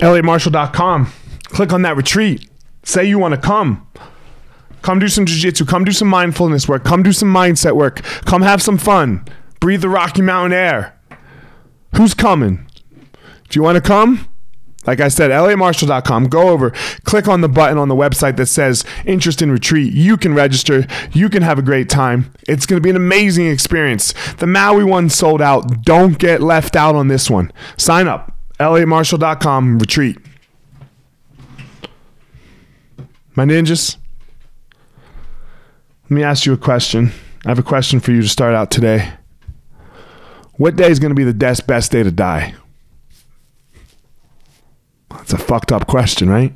ElliotMarshall.com. Click on that retreat. Say you want to come. Come do some jiu-jitsu. Come do some mindfulness work. Come do some mindset work. Come have some fun. Breathe the Rocky Mountain air. Who's coming? Do you want to come? Like I said, elliottmarshall.com. Go over, click on the button on the website that says interest in retreat. You can register. You can have a great time. It's going to be an amazing experience. The Maui one sold out. Don't get left out on this one. Sign up. elliottmarshall.com retreat. My ninjas, let me ask you a question. I have a question for you to start out today. What day is going to be the best best day to die? That's a fucked up question, right?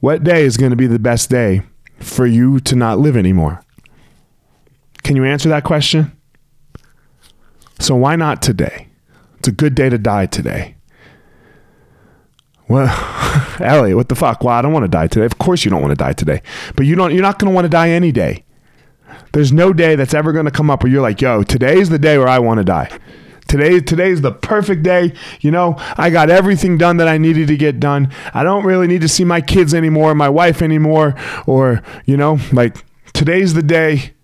What day is going to be the best day for you to not live anymore? Can you answer that question? So why not today? It's a good day to die today. Well, Elliot, what the fuck? Well, I don't want to die today. Of course you don't want to die today. But you don't you're not going to want to die any day. There's no day that's ever going to come up where you're like, "Yo, today's the day where I want to die." Today today's the perfect day. You know, I got everything done that I needed to get done. I don't really need to see my kids anymore, my wife anymore, or, you know, like today's the day.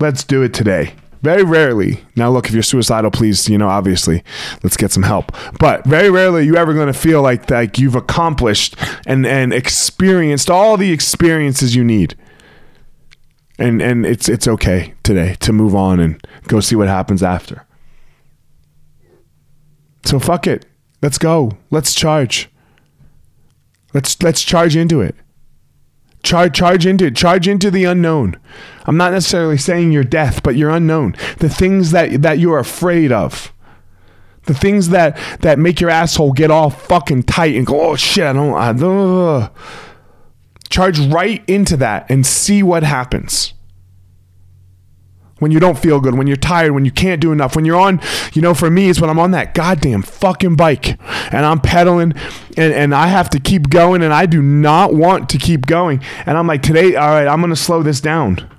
Let's do it today. Very rarely. Now, look, if you're suicidal, please, you know, obviously, let's get some help. But very rarely are you ever going to feel like like you've accomplished and and experienced all the experiences you need. And and it's it's okay today to move on and go see what happens after. So fuck it. Let's go. Let's charge. Let's let's charge into it. Charge charge into it. Charge into the unknown. I'm not necessarily saying your death, but your unknown. The things that that you're afraid of. The things that that make your asshole get all fucking tight and go, oh shit, I don't. I, uh. Charge right into that and see what happens when you don't feel good, when you're tired, when you can't do enough, when you're on, you know, for me, it's when I'm on that goddamn fucking bike and I'm pedaling and, and I have to keep going and I do not want to keep going. And I'm like, today, all right, I'm going to slow this down.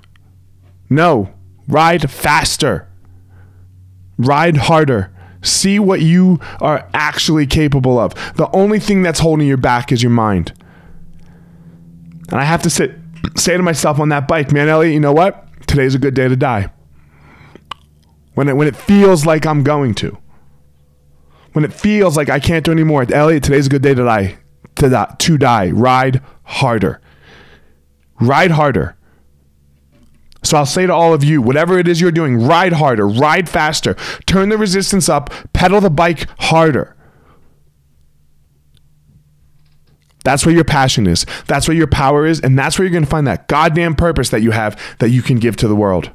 No, ride faster, ride harder. See what you are actually capable of. The only thing that's holding you back is your mind. And I have to sit, say to myself on that bike, man, Elliot, you know what? Today's a good day to die. When it when it feels like I'm going to. When it feels like I can't do anymore. Elliot, today's a good day to die. To die. To die. Ride harder. Ride harder. So I'll say to all of you, whatever it is you're doing, ride harder, ride faster, turn the resistance up, pedal the bike harder. That's where your passion is. That's where your power is. And that's where you're going to find that goddamn purpose that you have that you can give to the world.